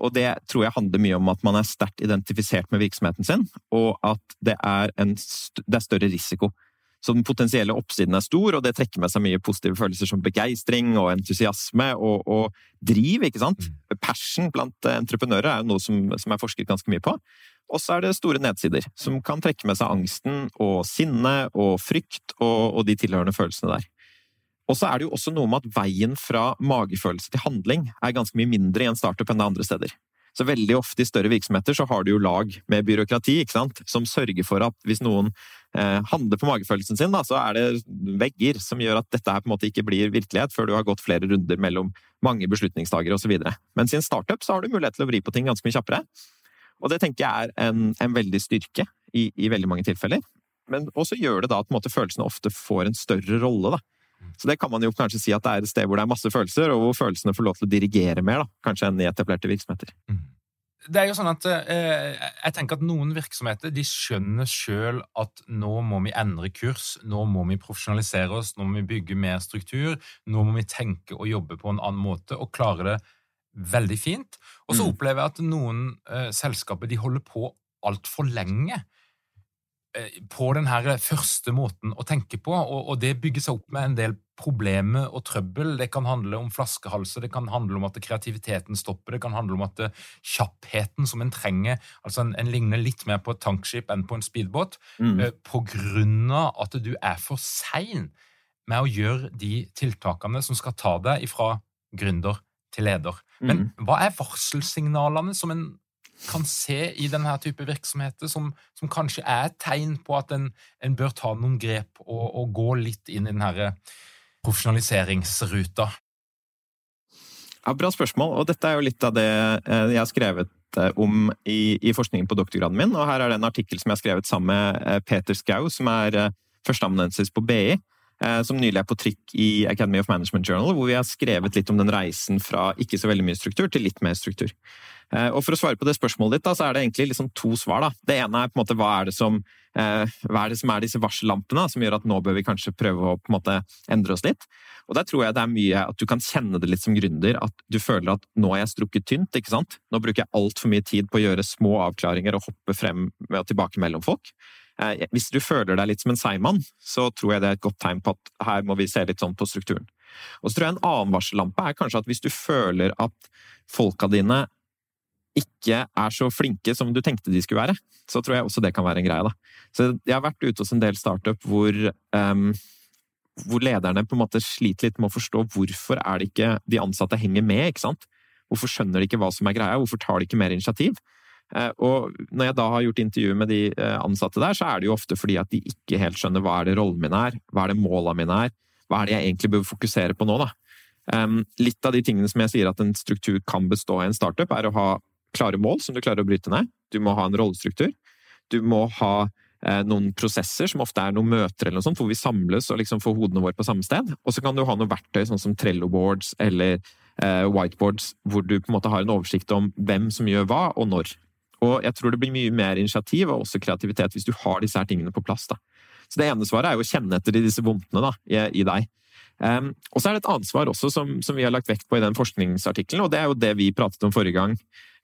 Og det tror jeg handler mye om at man er sterkt identifisert med virksomheten sin, og at det er, en, det er større risiko. Så den potensielle oppsiden er stor, og det trekker med seg mye positive følelser som begeistring og entusiasme og, og driv. ikke sant? Mm. Passion blant entreprenører er jo noe som, som er forsket ganske mye på. Og så er det store nedsider, som kan trekke med seg angsten og sinne og frykt og, og de tilhørende følelsene der. Og så er det jo også noe med at veien fra magefølelse til handling er ganske mye mindre i en startup enn det andre steder. Så veldig ofte i større virksomheter så har du jo lag med byråkrati ikke sant? som sørger for at hvis noen eh, handler på magefølelsen sin, da, så er det vegger som gjør at dette her på en måte ikke blir virkelighet før du har gått flere runder mellom mange beslutningstagere osv. Mens i en startup så har du mulighet til å vri på ting ganske mye kjappere. Og det tenker jeg er en, en veldig styrke i, i, veldig mange tilfeller. Men også gjør det da at måte, følelsene ofte får en større rolle. da. Så det kan man jo kanskje si at det er et sted hvor det er masse følelser, og hvor følelsene får lov til å dirigere mer, da, kanskje enn i etablerte virksomheter. Mm. Det er jo sånn at eh, jeg tenker at Noen virksomheter de skjønner sjøl at nå må vi endre kurs, nå må vi profesjonalisere oss, nå må vi bygge mer struktur, nå må vi tenke og jobbe på en annen måte og klare det veldig fint. Og så mm. opplever jeg at noen eh, selskaper de holder på altfor lenge på den her første måten å tenke på, og, og, det bygger seg opp med en del problemer og trøbbel. Det kan handle om flaskehalser, det kan handle om at kreativiteten stopper, det kan handle om at kjappheten som en trenger altså En, en ligner litt mer på et tankskip enn på en speedbåt, mm. eh, på grunn av at du er for sein med å gjøre de tiltakene som skal ta deg ifra gründer til leder. Men mm. hva er varselsignalene som en kan se i denne type virksomheter, som, som kanskje er et tegn på at en, en bør ta noen grep og, og, gå litt inn i denne profesjonaliseringsruta? Ja, Bra spørsmål, og dette er jo litt av det eh, jeg har skrevet eh, om i, i forskningen på doktorgraden min. og Her er det en artikkel som jeg har skrevet sammen med eh, Peter Skau, som er førsteamanuensis på BI. Eh, som nylig er på trykk i Academy of Management Journal, hvor vi har skrevet litt om den reisen fra ikke så veldig mye struktur til litt mer struktur. Eh, og For å svare på det spørsmålet ditt, da, så er det egentlig liksom to svar. Da. Det ene er på en måte hva er det som, eh, er, det som er disse varsellampene som gjør at nå bør vi kanskje prøve å på en måte endre oss litt. Og Der tror jeg det er mye at du kan kjenne det litt som gründer, at du føler at nå er jeg strukket tynt. ikke sant? Nå bruker jeg altfor mye tid på å gjøre små avklaringer og hoppe frem og tilbake mellom folk. Eh, hvis du føler deg litt som en seigmann, så tror jeg det er et godt tegn på at her må vi se litt sånn på strukturen. Og så tror jeg en annen varsellampe er kanskje at hvis du føler at folka dine ikke er så flinke som du tenkte de skulle være, så tror jeg også det kan være en greie. Da. Så jeg har vært ute hos en del startup hvor, um, hvor lederne på en måte sliter litt med å forstå hvorfor er det ikke de ansatte henger med. ikke sant? Hvorfor skjønner de ikke hva som er greia, hvorfor tar de ikke mer initiativ? Eh, og når jeg da har gjort intervju med de eh, ansatte der, så er det jo ofte fordi at de ikke helt skjønner hva er det rollen min er, hva er det måla mine er, hva er det jeg egentlig bør fokusere på nå, da? Um, litt av de tingene som jeg sier at en struktur kan bestå i en startup, er å ha klare mål som du klarer å bryte ned. Du må ha en rollestruktur. Du må ha eh, noen prosesser, som ofte er noen møter eller noe sånt, hvor vi samles og liksom får hodene våre på samme sted. Og så kan du ha noen verktøy, sånn som Trello-boards eller whiteboards, hvor du på en måte har en oversikt om hvem som gjør hva, og når. Og jeg tror det blir mye mer initiativ og også kreativitet hvis du har disse her tingene på plass. da. Så det ene svaret er jo å kjenne etter disse vondtene da, i, i deg. Um, og så er det et ansvar også som, som, vi har lagt vekt på i den forskningsartikkelen, og det er jo det vi pratet om forrige gang,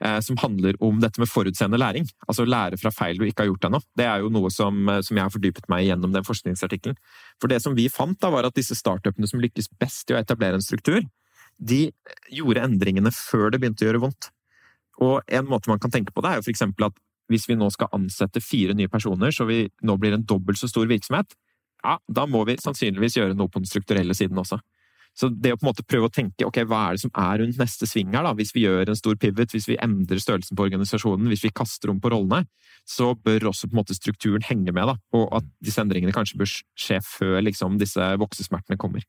eh, som handler om dette med forutseende læring. Altså lære fra feil du ikke har gjort ennå. Det er jo noe som, som, jeg har fordypet meg gjennom den forskningsartikkelen. For det som vi fant, da, var at disse startupene som lykkes best i å etablere en struktur, de gjorde endringene før det begynte å gjøre vondt. Og en måte man kan tenke på det, er jo eksempel at hvis vi nå skal ansette fire nye personer, så vi nå blir en dobbelt så stor virksomhet, ja, da må vi sannsynligvis gjøre noe på den strukturelle siden også. Så det å på en måte prøve å tenke ok, hva er det som er rundt neste sving her, da, hvis vi gjør en stor pivot, hvis vi endrer størrelsen på organisasjonen, hvis vi kaster om på rollene, så bør også på en måte strukturen henge med, da, og at disse endringene kanskje bør skje før liksom disse voksesmertene kommer.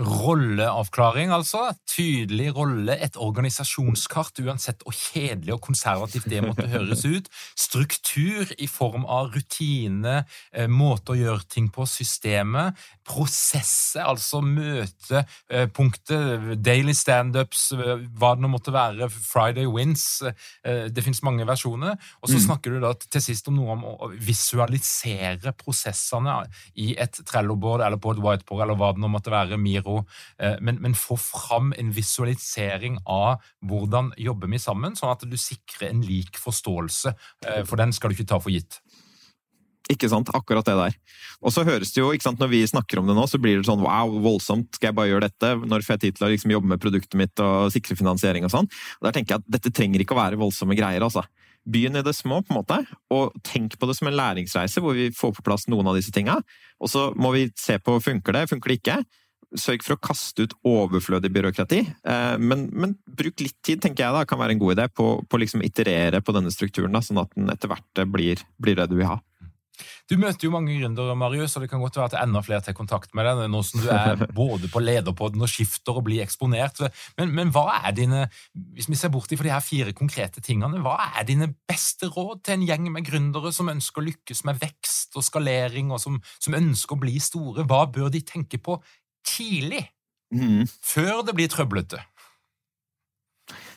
Rolleavklaring, altså. Tydelig rolle, et organisasjonskart, uansett hvor kjedelig og konservativt det måtte høres ut. Struktur i form av rutine, eh, måte å gjøre ting på, systemet. Prosesser, altså møtepunktet, daily standups, eh, hva det nå måtte være, Friday wins. Eh, det finnes mange versjoner. Og så mm. snakker du da til sist om noe om å visualisere prosessene i et trelloboard eller på et whiteboard eller hva det nå måtte være. Miro makro, eh, men, men, få fram en visualisering av hvordan jobber vi sammen, sånn at du sikrer en lik forståelse. Eh, for den skal du ikke ta for gitt. Ikke sant, akkurat det der. Og så høres det jo, ikke sant, Når vi snakker om det nå, så blir det sånn wow, voldsomt, skal jeg bare gjøre dette? Når får jeg tid til å liksom jobbe med produktet mitt og sikre finansiering og sånn? Og Der tenker jeg at dette trenger ikke å være voldsomme greier, altså. Begynn i det små, på en måte, og tenk på det som en læringsreise hvor vi får på plass noen av disse tinga. Og så må vi se på funker det, funker det ikke sørg for å kaste ut overflødig byråkrati. Eh, men, men, bruk litt tid, tenker jeg da, kan være en god idé, på å liksom iterere på denne strukturen, da, sånn at den etter hvert blir, blir, det du vil ha. Du møter jo mange gründere, Marius, og det kan godt være at enda flere tar kontakt med deg nå som du er både på lederpodden og skifter og blir eksponert. Men, men, hva er dine, hvis vi ser bort fra de her fire konkrete tingene, hva er dine beste råd til en gjeng med gründere som ønsker å lykkes med vekst og skalering, og som, som ønsker å bli store? Hva bør de tenke på tidlig, mm. før det blir trøblete?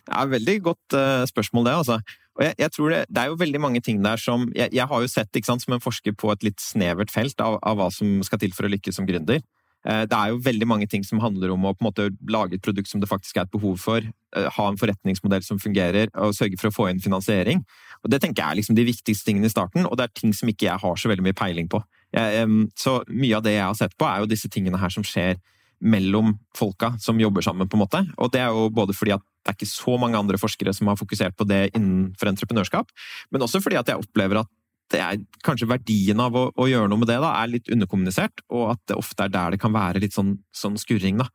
Ja, veldig godt uh, spørsmål, det. altså. Og jeg, jeg tror det, det, er jo veldig mange ting der som Jeg, jeg har jo sett sant, som en forsker på et litt snevert felt av, av, hva som skal til for å lykkes som gründer. Uh, det er jo veldig mange ting som handler om å på en måte lage et produkt som det faktisk er et behov for, uh, ha en forretningsmodell som fungerer, og sørge for å få inn finansiering. Og Det tenker jeg er liksom de viktigste tingene i starten, og det er ting som ikke jeg har så veldig mye peiling på. Så mye av det jeg har sett på, er jo disse tingene her som skjer mellom folka som jobber sammen, på en måte. Og det er jo både fordi at det er ikke så mange andre forskere som har fokusert på det innenfor entreprenørskap, men også fordi at jeg opplever at det er kanskje verdien av å, å gjøre noe med det da, er litt underkommunisert, og at det ofte er der det kan være litt sånn, sånn skurring. da.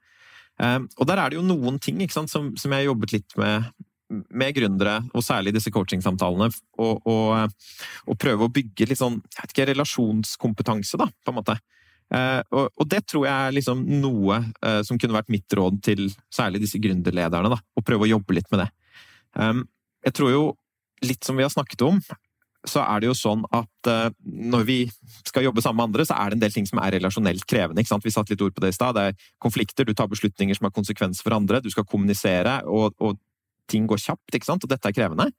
Um, og der er det jo noen ting sant, som, som, jeg har jobbet litt med med gründere, og særlig disse coachingsamtalene, og, og, og, prøve å bygge litt sånn jeg vet ikke, relasjonskompetanse, da, på en måte. Eh, og, og, det tror jeg er liksom noe eh, som kunne vært mitt råd til særlig disse gründerlederne, å prøve å jobbe litt med det. Um, jeg tror jo, litt som vi har snakket om, så er det jo sånn at uh, når vi skal jobbe sammen med andre, så er det en del ting som er relasjonelt krevende. ikke sant? Vi satte litt ord på det i stad. Det er konflikter, du tar beslutninger som har konsekvenser for andre, du skal kommunisere, og, og ting går kjapt, ikke sant? og dette er krevende.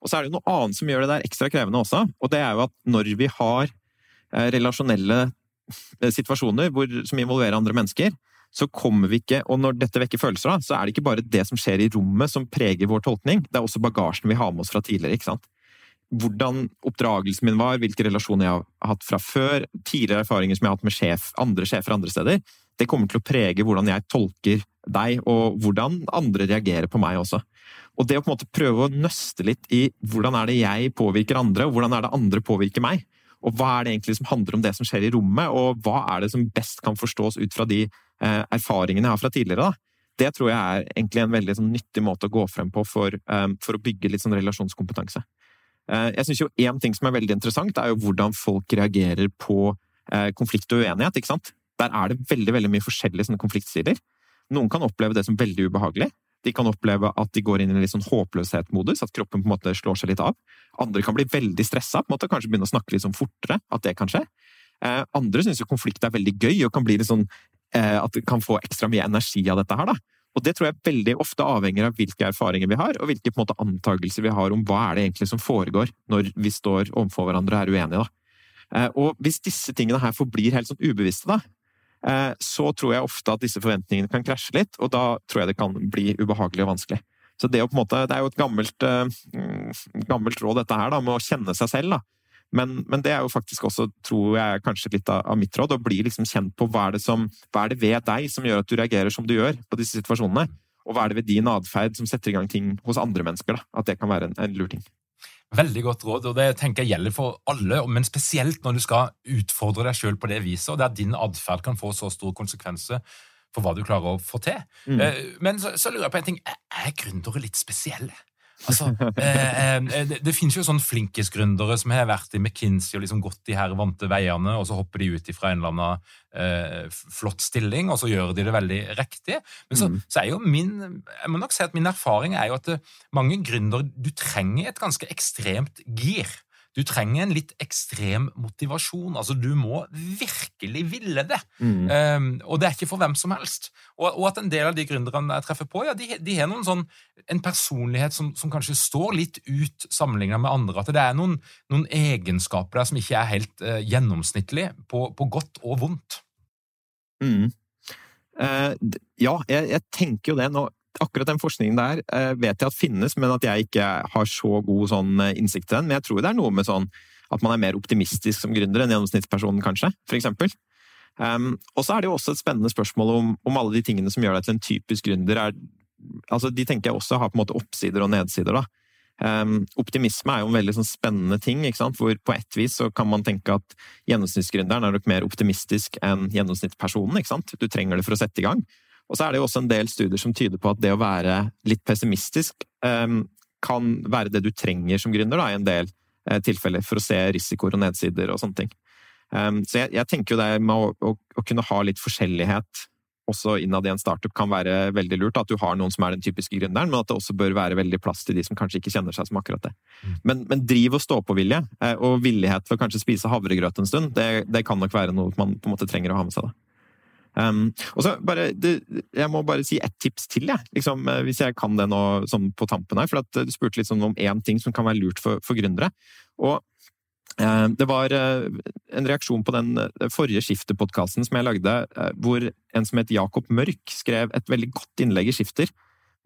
Og så er det noe annet som gjør det der ekstra krevende også, og det er jo at når vi har eh, relasjonelle eh, situasjoner hvor, som involverer andre mennesker, så kommer vi ikke Og når dette vekker følelser, da, så er det ikke bare det som skjer i rommet som preger vår tolkning, det er også bagasjen vi har med oss fra tidligere. ikke sant? Hvordan oppdragelsen min var, hvilke relasjoner jeg har hatt fra før, tidligere erfaringer som jeg har hatt med sjef, andre sjefer andre steder, det kommer til å prege hvordan jeg tolker deg, og hvordan andre reagerer på meg også. Og det å på en måte prøve å nøste litt i hvordan er det jeg påvirker andre, og hvordan er det andre påvirker meg, og hva er det egentlig som handler om det som skjer i rommet, og hva er det som best kan forstås ut fra de eh, erfaringene jeg har fra tidligere, da. Det tror jeg er egentlig en veldig sånn, nyttig måte å gå frem på for, um, for å bygge litt sånn relasjonskompetanse. Uh, jeg syns jo én ting som er veldig interessant, er jo hvordan folk reagerer på uh, konflikt og uenighet. ikke sant? der er det veldig veldig mye forskjellige sånne konfliktstiler. Noen kan oppleve det som veldig ubehagelig. De kan oppleve at de går inn i en litt sånn håpløshetsmodus, at kroppen på en måte slår seg litt av. Andre kan bli veldig stressa, kanskje begynne å snakke litt sånn fortere. At det kan skje. Eh, andre syns jo konflikt er veldig gøy, og kan bli litt sånn eh, at de kan få ekstra mye energi av dette her. da. Og det tror jeg veldig ofte avhenger av hvilke erfaringer vi har, og hvilke på en måte antakelser vi har om hva er det egentlig som foregår når vi står overfor hverandre og er uenige. da. Eh, og hvis disse tingene her forblir helt sånn ubevisste, da, så tror jeg ofte at disse forventningene kan krasje litt, og da tror jeg det kan bli ubehagelig og vanskelig. Så det, måte, det er jo et gammelt, uh, gammelt, råd, dette her, da, med å kjenne seg selv. da. Men, men, det er jo faktisk også, tror jeg, kanskje litt av mitt råd, å bli liksom kjent på hva er, det som, hva er det ved deg som gjør at du reagerer som du gjør på disse situasjonene. Og hva er det ved din atferd som setter i gang ting hos andre mennesker? da, At det kan være en, en lur ting. Veldig godt råd, og det tenker jeg gjelder for alle, men spesielt når du skal utfordre deg sjøl på det viset, og der din atferd kan få så store konsekvenser for hva du klarer å få til. Mm. Eh, men så, så, lurer jeg på en ting. Er gründere litt spesielle? Altså, eh, eh, det, det finnes jo sånne flinkisgründere som har vært i McKinsey og liksom gått de her vante veiene, og så hopper de ut fra en eller annen eh, flott stilling, og så gjør de det veldig riktig. Men så, mm. så, er jo min jeg må nok si at min erfaring er jo at eh, mange gründere Du trenger et ganske ekstremt gir. Du trenger en litt ekstrem motivasjon. altså Du må virkelig ville det. Mm. Um, og det er ikke for hvem som helst. Og, og at en del av de gründerne jeg treffer på, ja, de, de har noen sånn, en personlighet som, som, kanskje står litt ut sammenlignet med andre. At det er noen, noen egenskaper der som ikke er helt uh, gjennomsnittlige, på, på, godt og vondt. Mm. Uh, ja, jeg, jeg, tenker jo det. Nå, akkurat den forskningen der uh, vet jeg at finnes, men at jeg ikke har så god sånn, innsikt i den. Men jeg tror det er noe med sånn at man er mer optimistisk som gründer enn gjennomsnittspersonen, kanskje, for eksempel. Um, og så er det jo også et spennende spørsmål om, om, alle de tingene som gjør deg til en typisk gründer. Er, altså, de tenker jeg også har på en måte oppsider og nedsider. da. Um, optimisme er jo en veldig sånn spennende ting, hvor på ett vis så kan man tenke at gjennomsnittsgründeren er nok mer optimistisk enn gjennomsnittspersonen. Du trenger det for å sette i gang. Og så er det jo også en del studier som tyder på at det å være litt pessimistisk um, kan være det du trenger som gründer da, i en del uh, tilfeller, for å se risikoer og nedsider og sånne ting. Um, så jeg, jeg, tenker jo det med å, å, å kunne ha litt forskjellighet også innad i en startup kan være veldig lurt. At du har noen som er den typiske gründeren, men at det også bør være veldig plass til de som kanskje ikke kjenner seg som akkurat det. Mm. Men, men, driv og stå-på-vilje, eh, og villighet til å kanskje spise havregrøt en stund, det, det, kan nok være noe man på en måte trenger å ha med seg. da. Um, og så bare, det, Jeg må bare si ett tips til, jeg, liksom, eh, hvis jeg kan det nå sånn på tampen her. for Du spurte litt sånn om én ting som kan være lurt for, for gründere. Og Eh, det var eh, en reaksjon på den eh, forrige Skifter-podkasten som jeg lagde, hvor en som het Jakob Mørk skrev et veldig godt innlegg i Skifter,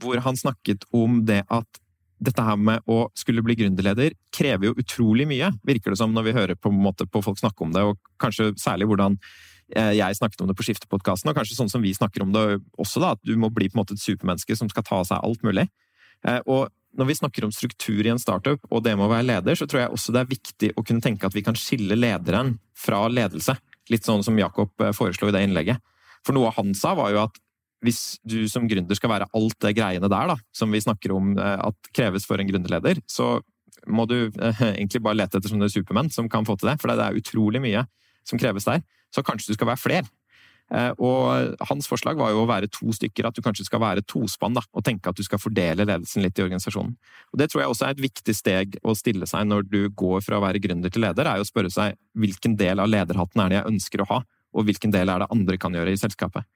hvor han snakket om det at dette her med å skulle bli gründerleder krever jo utrolig mye, virker det som når vi hører på, på folk snakke om det, og kanskje særlig hvordan jeg snakket om det på Skifter-podkasten, og kanskje sånn som vi snakker om det også, da, at du må bli på en måte et supermenneske som skal ta av seg alt mulig. Og når vi snakker om struktur i en startup, og det med å være leder, så tror jeg også det er viktig å kunne tenke at vi kan skille lederen fra ledelse. Litt sånn som Jakob eh, foreslo i det innlegget. For noe han sa, var jo at hvis du som gründer skal være alt det greiene der da, som vi snakker om eh, at kreves for en gründerleder, så må du eh, egentlig bare lete etter sånne supermenn som kan få til det. For det er utrolig mye som kreves der. Så kanskje du skal være flere. Eh, og hans forslag var jo å være to stykker, at du kanskje skal være tospann, og tenke at du skal fordele ledelsen litt i organisasjonen. Og Det tror jeg også er et viktig steg å stille seg når du går fra å være gründer til leder, er å spørre seg hvilken del av lederhatten er det jeg ønsker å ha, og hvilken del er det andre kan gjøre i selskapet.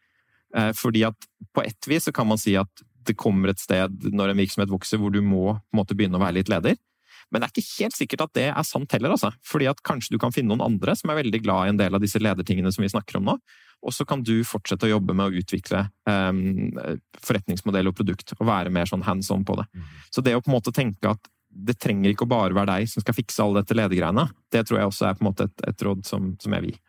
Eh, fordi at på ett vis så kan man si at det kommer et sted når en virksomhet vokser hvor du må måte begynne å være litt leder. Men det er ikke helt sikkert at det er sant heller, altså. Fordi at kanskje du kan finne noen andre som er veldig glad i en del av disse ledertingene som vi snakker om nå, og så kan du fortsette å jobbe med å utvikle um, forretningsmodell og produkt, og være mer sånn hands on på det. Mm. Så det å på en måte tenke at det trenger ikke å bare være deg som skal fikse alle dette ledergreiene, det tror jeg også er på en måte et, et råd som, som jeg vil gi.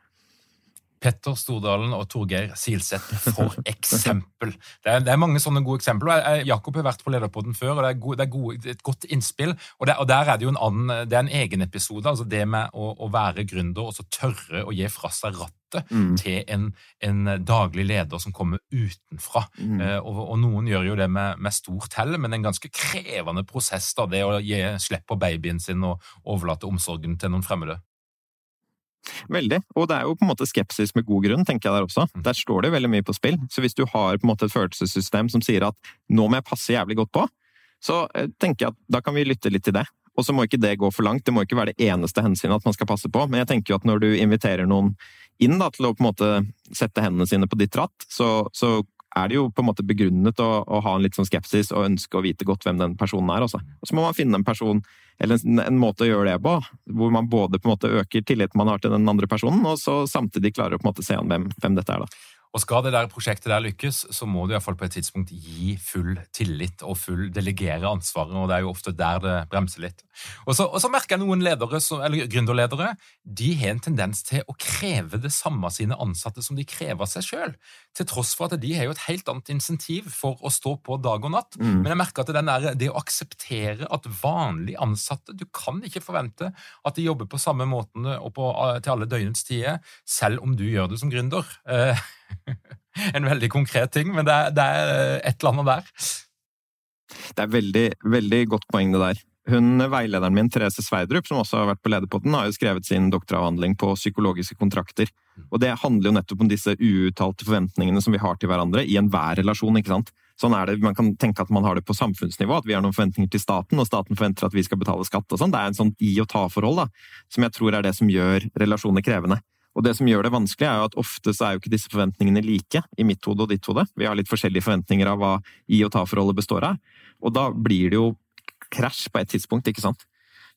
Petter Stordalen og Torgeir Silseth, for eksempel. Det er, det er, mange sånne gode eksempler. Jakob har vært på Lederpodden før, og det er, gode, det er gode, et godt innspill. Og, det, og, der er det jo en annen, det er en egen episode. altså Det med å, å være gründer og så tørre å gi fra seg rattet mm. til en, en, daglig leder som kommer utenfra. Mm. Eh, og, og, noen gjør jo det med, med stort hell, men en ganske krevende prosess, da, det å gi slipp på babyen sin og overlate omsorgen til noen fremmede. Veldig. Og det er jo på en måte skepsis med god grunn, tenker jeg der også. Der står det veldig mye på spill. Så hvis du har på en måte et følelsessystem som sier at nå må jeg passe jævlig godt på, så eh, tenker jeg at da kan vi lytte litt til det. Og så må ikke det gå for langt. Det må ikke være det eneste hensynet at man skal passe på. Men jeg tenker jo at når du inviterer noen inn da, til å på en måte sette hendene sine på ditt ratt, så, så er det jo på en måte begrunnet å, å, ha en litt sånn skepsis og ønske å vite godt hvem den personen er. Også. Og så må man finne en person, eller en, en, måte å gjøre det på, hvor man både på en måte øker tilliten man har til den andre personen, og så samtidig klarer å på en måte se an hvem, hvem dette er. da. Og Skal det der prosjektet der lykkes, så må du i hvert fall på et tidspunkt gi full tillit og full delegere ansvaret. og Det er jo ofte der det bremser litt. Og så, og så merker jeg noen ledere, eller gründerledere de har en tendens til å kreve det samme av sine ansatte som de krever av seg sjøl. Til tross for at de har jo et helt annet insentiv for å stå på dag og natt. Mm. Men jeg merker at den der, det å akseptere at vanlige ansatte Du kan ikke forvente at de jobber på samme måten og på, til alle døgnets tider, selv om du gjør det som gründer. Eh, en veldig konkret ting, men det er, det er, et eller annet der. Det er veldig, veldig godt poeng, det der. Hun, Veilederen min, Therese Sveidrup, som også har vært på Lederpotten, har jo skrevet sin doktoravhandling på psykologiske kontrakter. Og Det handler jo nettopp om disse uuttalte forventningene som vi har til hverandre i enhver relasjon. ikke sant? Sånn er det, Man kan tenke at man har det på samfunnsnivå, at vi har noen forventninger til staten, og staten forventer at vi skal betale skatt og sånn. Det er en sånn i og ta-forhold da, som jeg tror er det som gjør relasjoner krevende. Og det som gjør det vanskelig, er jo at ofte så er jo ikke disse forventningene like i mitt hode og ditt hode. Vi har litt forskjellige forventninger av hva i- og ta-forholdet består av. Og da blir det jo krasj på et tidspunkt, ikke sant.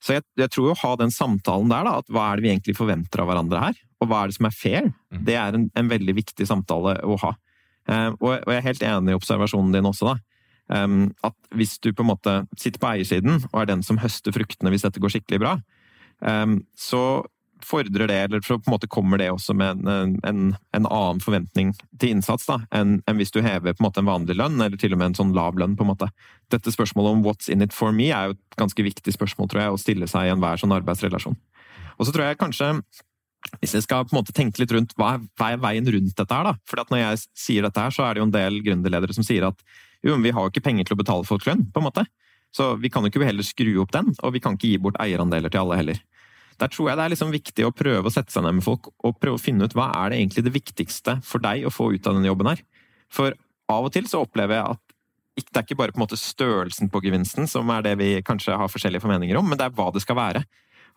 Så jeg, jeg, tror jo å ha den samtalen der, da, at hva er det vi egentlig forventer av hverandre her? Og hva er det som er fair? Mm. Det er en, en veldig viktig samtale å ha. Eh, og, og, jeg er helt enig i observasjonen din også, da. Um, at hvis du på en måte sitter på eiersiden og er den som høster fruktene hvis dette går skikkelig bra, um, så fordrer det, eller så på en måte kommer det også med en, en, en annen forventning til innsats da, enn, en hvis du hever på en måte en vanlig lønn, eller til og med en sånn lav lønn. på en måte. Dette spørsmålet om 'what's in it for me' er jo et ganske viktig spørsmål tror jeg, å stille seg i enhver sånn arbeidsrelasjon. Og så tror jeg kanskje hvis jeg skal på en måte tenke litt rundt hva er, veien rundt dette her, da? For når jeg sier dette her, så er det jo en del gründerledere som sier at jo, men vi har jo ikke penger til å betale folk lønn, på en måte. Så vi kan jo ikke heller skru opp den, og vi kan ikke gi bort eierandeler til alle heller. Der tror jeg det er liksom viktig å prøve å sette seg ned med folk og prøve å finne ut hva er det egentlig det viktigste for deg å få ut av denne jobben her. For av og til så opplever jeg at det er ikke bare på en måte størrelsen på gevinsten som er det vi kanskje har forskjellige formeninger om, men det er hva det skal være.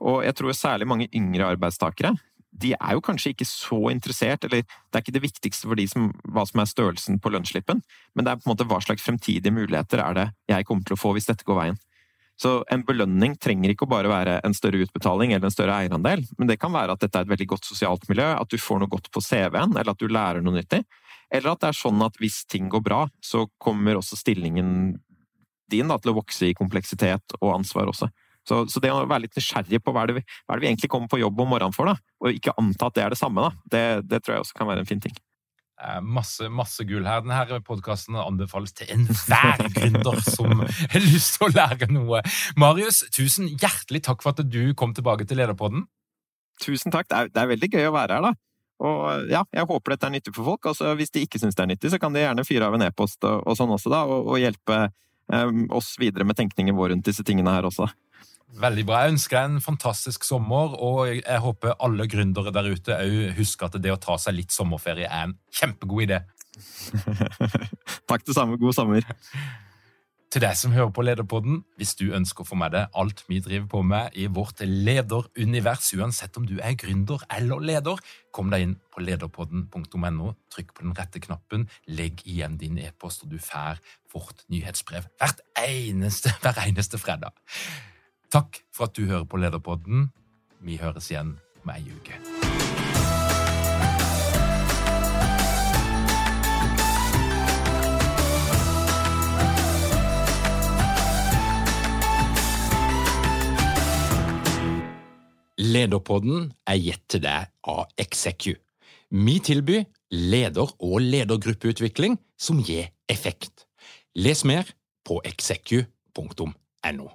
Og jeg tror særlig mange yngre arbeidstakere de er jo kanskje ikke så interessert, eller det er ikke det viktigste for de som, hva som er størrelsen på lønnsslippen, men det er på en måte hva slags fremtidige muligheter er det jeg kommer til å få hvis dette går veien. Så en belønning trenger ikke å bare være en større utbetaling eller en større eierandel, men det kan være at dette er et veldig godt sosialt miljø, at du får noe godt på CV-en, eller at du lærer noe nyttig. Eller at det er sånn at hvis ting går bra, så kommer også stillingen din da, til å vokse i kompleksitet og ansvar også. Så, så, det å være litt nysgjerrig på hva er, det vi, hva er det vi egentlig kommer på jobb om morgenen for, da, og ikke anta at det er det samme, da, det, det tror jeg også kan være en fin ting. Masse masse gull her. Denne podkasten anbefales til enhver gründer som har lyst til å lære noe. Marius, tusen hjertelig takk for at du kom tilbake til Lederpodden. Tusen takk. Det er, det er veldig gøy å være her, da. Og ja, jeg håper dette er nyttig for folk. Altså, hvis de ikke syns det er nyttig, så kan de gjerne fyre av en e-post og, og, sånn også, da, og, og hjelpe um, oss videre med tenkningen vår rundt disse tingene her også. Veldig bra. Jeg ønsker deg en fantastisk sommer, og jeg håper alle gründere der ute òg husker at det å ta seg litt sommerferie er en kjempegod idé. Takk det samme. God sommer. Til deg som hører på Lederpodden, hvis du ønsker å få med deg alt vi driver på med i vårt lederunivers, uansett om du er gründer eller leder, kom deg inn på lederpodden.no, trykk på den rette knappen, legg igjen din e-post, og du får vårt nyhetsbrev hvert eneste, hver eneste fredag. Takk for at du hører på Lederpodden. Vi høres igjen om ei uke. Lederpodden er gitt til deg av Execu. Vi tilbyr leder- og ledergruppeutvikling som gir effekt. Les mer på execu.no.